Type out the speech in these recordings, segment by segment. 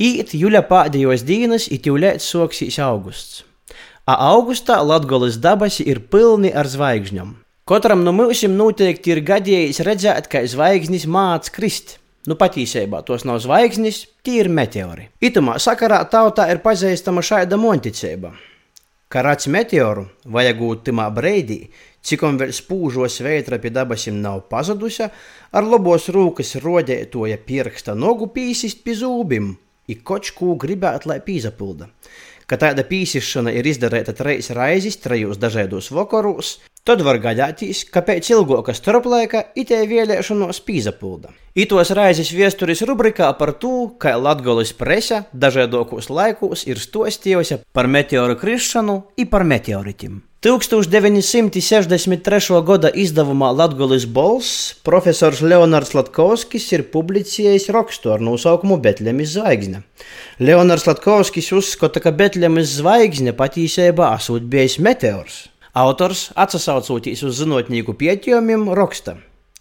Īt juļa pēdējos dienas, it jūlēt soksīs augusts. A augustā Latgolas dabasi ir pilni ar zvaigžņām. Katram no mums noteikti ir gadījis redzēt, kā zvaigznes māc krist. Nu, patiesībā tos nav zvaigznes, tie ir meteori. Itamā sakarā tautā ir pazīstama šāda monticība. Kā rāds meteoru vajag būt timā breidī, cikom vēl spūžos vētra pie dabasim nav pazudusi, ar labos rūkas rodētoja pirksta nogu pīsist pie zūbim, ik kočku gribētu, lai pīzapilda. Ka tāda pīsišana ir izdarīta trejas raizes, trejos dažādos vakaros, tad var gaidīties, ka pēc ilgāka starplaika itē vēlēšanos pīzapilda. Itos raizes viesturis rubrikā par to, kā Latgolis presa dažādos laikos ir stostījusi par meteoru krišanu un par meteoritim. 1963. gada izdevumā Latvijas Bols profesors Leonards Latkovskis ir publicējis rakstu ar nosaukumu Betlemes zvaigzne. Leonards Latkovskis uzskata, ka Betlemes zvaigzne patiesībā esot bijis meteors. Autors, atsaucoties uz zinātnieku pētījumiem, raksta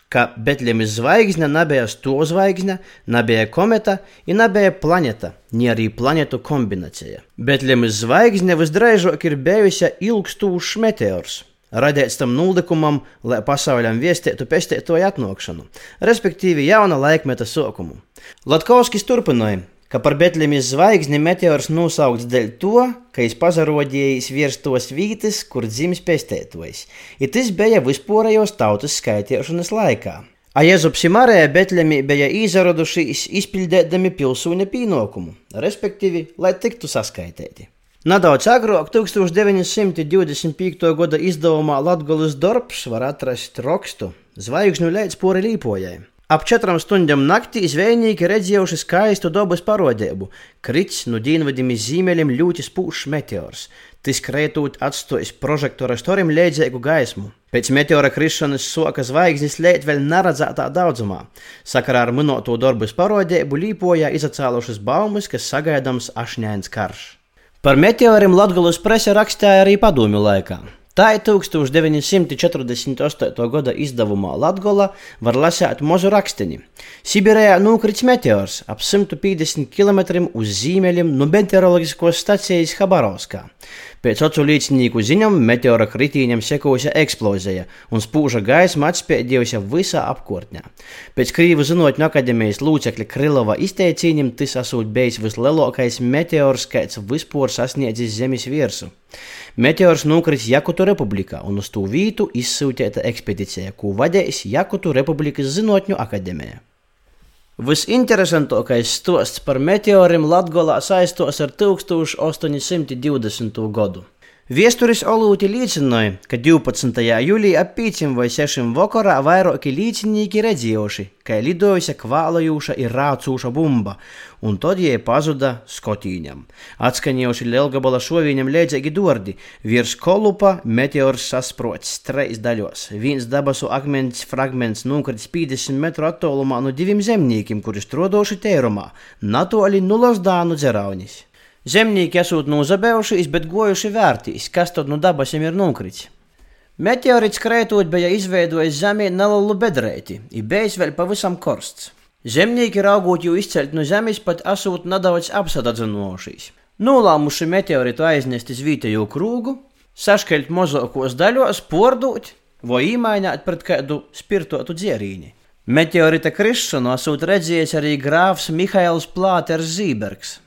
ka Betlemes zvaigzne nebija to zvaigzne, nebija kometa un nebija planēta, ne arī planetu kombinācija. Betlemes zvaigzne visdrīzāk ir bijusi ilgstūšs meteors. Radīts tam nullikumam, lai pasaulim viestītu pestītoju atnākšanu, respektīvi jauna laikmeta sākumu. Latkovskis turpināja, ka par Betlemes zvaigzni meteors nosaukts dēļ to, ka viņš pazarodījis virs tos vītes, kur dzimis pēstētojs, ja tas bija vispārējos tautas skaitīšanas laikā. A Jēzus Marija Betlemī bija izradušies izpildēdami pilsūņa pienākumu, respektīvi, lai tiktu saskaitīti. Nedaudz agrāk, 1925. gada izdevumā Latvijas darbs var atrast rakstu Zvaigžņu līdz pori līpojai. Ap četrām stundām naktī zvejnieki redzējuši skaistu dabas parodību. Krits no dienvidiem zīmēļiem ļoti spūšs meteors. Tas krētūt atstojis prožektora storim līdzīgu gaismu. Pēc meteora krišanas soka zvaigznes lēt vēl neredzētā daudzumā. Sakarā ar minēto darbas parodību līpojā izacēlušas baumas, ka sagaidāms ašņains karš. Par meteoriem Latvijas presa rakstīja arī padomju laikā. Tā ir 1948. gada izdevumā Latvijā var lasīt mazu raksteni. Sibīrijā nokrits meteors ap 150 km uz ziemeļiem no meteoroloģiskās stacijas Habarovskā. Pēc ocu līdzinieku ziņām meteora kritīņam sekojusi eksplozija un spūža gaisma atspēdījusi visā apkārtnē. Pēc Krīvu zinātņu akadēmijas locekļa Krilova izteicījumiem tas esot bijis vislielākais meteors, kāds vispār sasniedzis Zemes virsmu. Meteors nokrits Jakutu republikā un uz to vītu izsūtīta ekspedīcija, ko vadīs Jakutu republikas zinātņu akadēmija. Visinteresantākais stosts par meteoriem Latvijā saistos ar 1820. gadu. Viesturis Olūti liecināja, ka 12. jūlijā ap 5 vai 6 vakarā vairāki līdzinieki redzējuši, ka lidojusi kvēlojoša ir rācūša bumba, un tad jie pazuda skotīņam. Atskaņojuši Lielgabala šoviņam līdzīgi dordi, virs kolupa meteors sasprots treis daļos. Viens dabasu akmens fragments nokritis 50 metru attālumā no diviem zemniekiem, kuri strodoši tērumā, natoli nulas dānu dzeraunis. Zemnieki esot nozabējušies, bet gojuši vērtīs, kas tad nu dabasiem ir nokritis. Meteorīts krētot bija izveidojis zemē nelielu bedrēti, ir bijis vēl pavisam korsts. Zemnieki raugot jau izcelt no zemes, pat esot nedaudz apsadadzinojušies. Nolēmuši meteoritu aiznest uz vietējo krūgu, sašķelt mazākos daļos, pordūt vai īmaināt pret kādu spirtotu dzērīni. Meteorita krišanu esot redzējis arī grāfs Mihails Plāters Zībergs.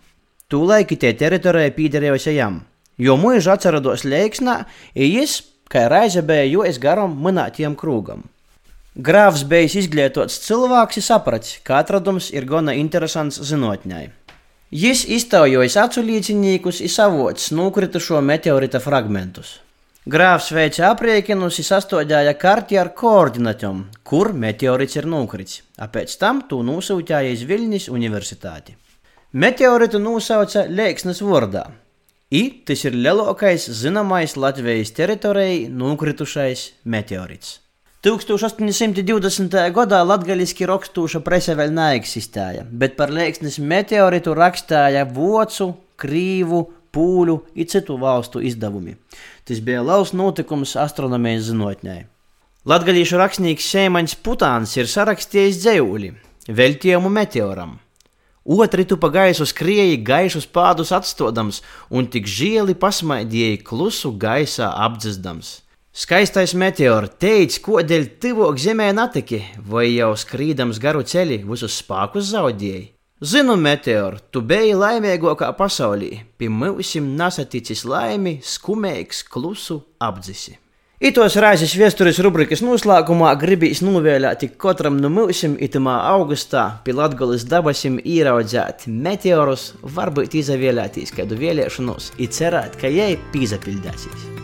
Tūlaik tie teritorijai pīderējusi jam, jo mūža atcerados leiksnā, jis, kā reize bija jojas garam minētiem krūgam. Grāfs bijis izglītots cilvēks, saprats, ka atradums ir gana interesants zinātņai. Jis iztaujojis acu līdzinīkus un savots nukritušo meteorita fragmentus. Grāfs veica aprēķinus sastādīja karti ar koordinatiem, kur meteorits ir nukrits, a pēc tam to nosūtīja iz Viļņas universitāti. Meteoritu nosauca Lēksnes vārdā. I tas ir lielākais zināmais Latvijas teritorijai nokritušais meteorits. 1820. gadā latviešu rakstūša prese vēl neeksistēja, bet par Lēksnes meteoritu rakstīja Vācu, Krīvu, Pūļu un citu valstu izdevumi. Tas bija liels notikums astronomijas zinātnē. Latviešu rakstnieks Sēmaņš Putāns ir sarakstījis dzējūli veltījumu meteoram Otri tu pa gaisu skrieji, gaišus pādus atstodams, un tik žieli pasmaidīji klusu gaisā apdzdams. Skaistais meteors teica, ko dēļ tuvāk zemē natiki, vai jau skrīdams garu ceļu visus spēkus zaudēji. Zinu, meteor, tu biji laimīgākā pasaulī, pie mūsim nesaticis laimi, skumīgs, klusu apdzisi. Itos raizes vēstures rubrikas noslēgumā gribīs novēlēt katram no mums itamā augustā pie Latgoles dabasim ieraudzēt meteorus, varbūt izvēlēties kādu vēlēšanos, i cerēt, ka jai pīzapildēsīs.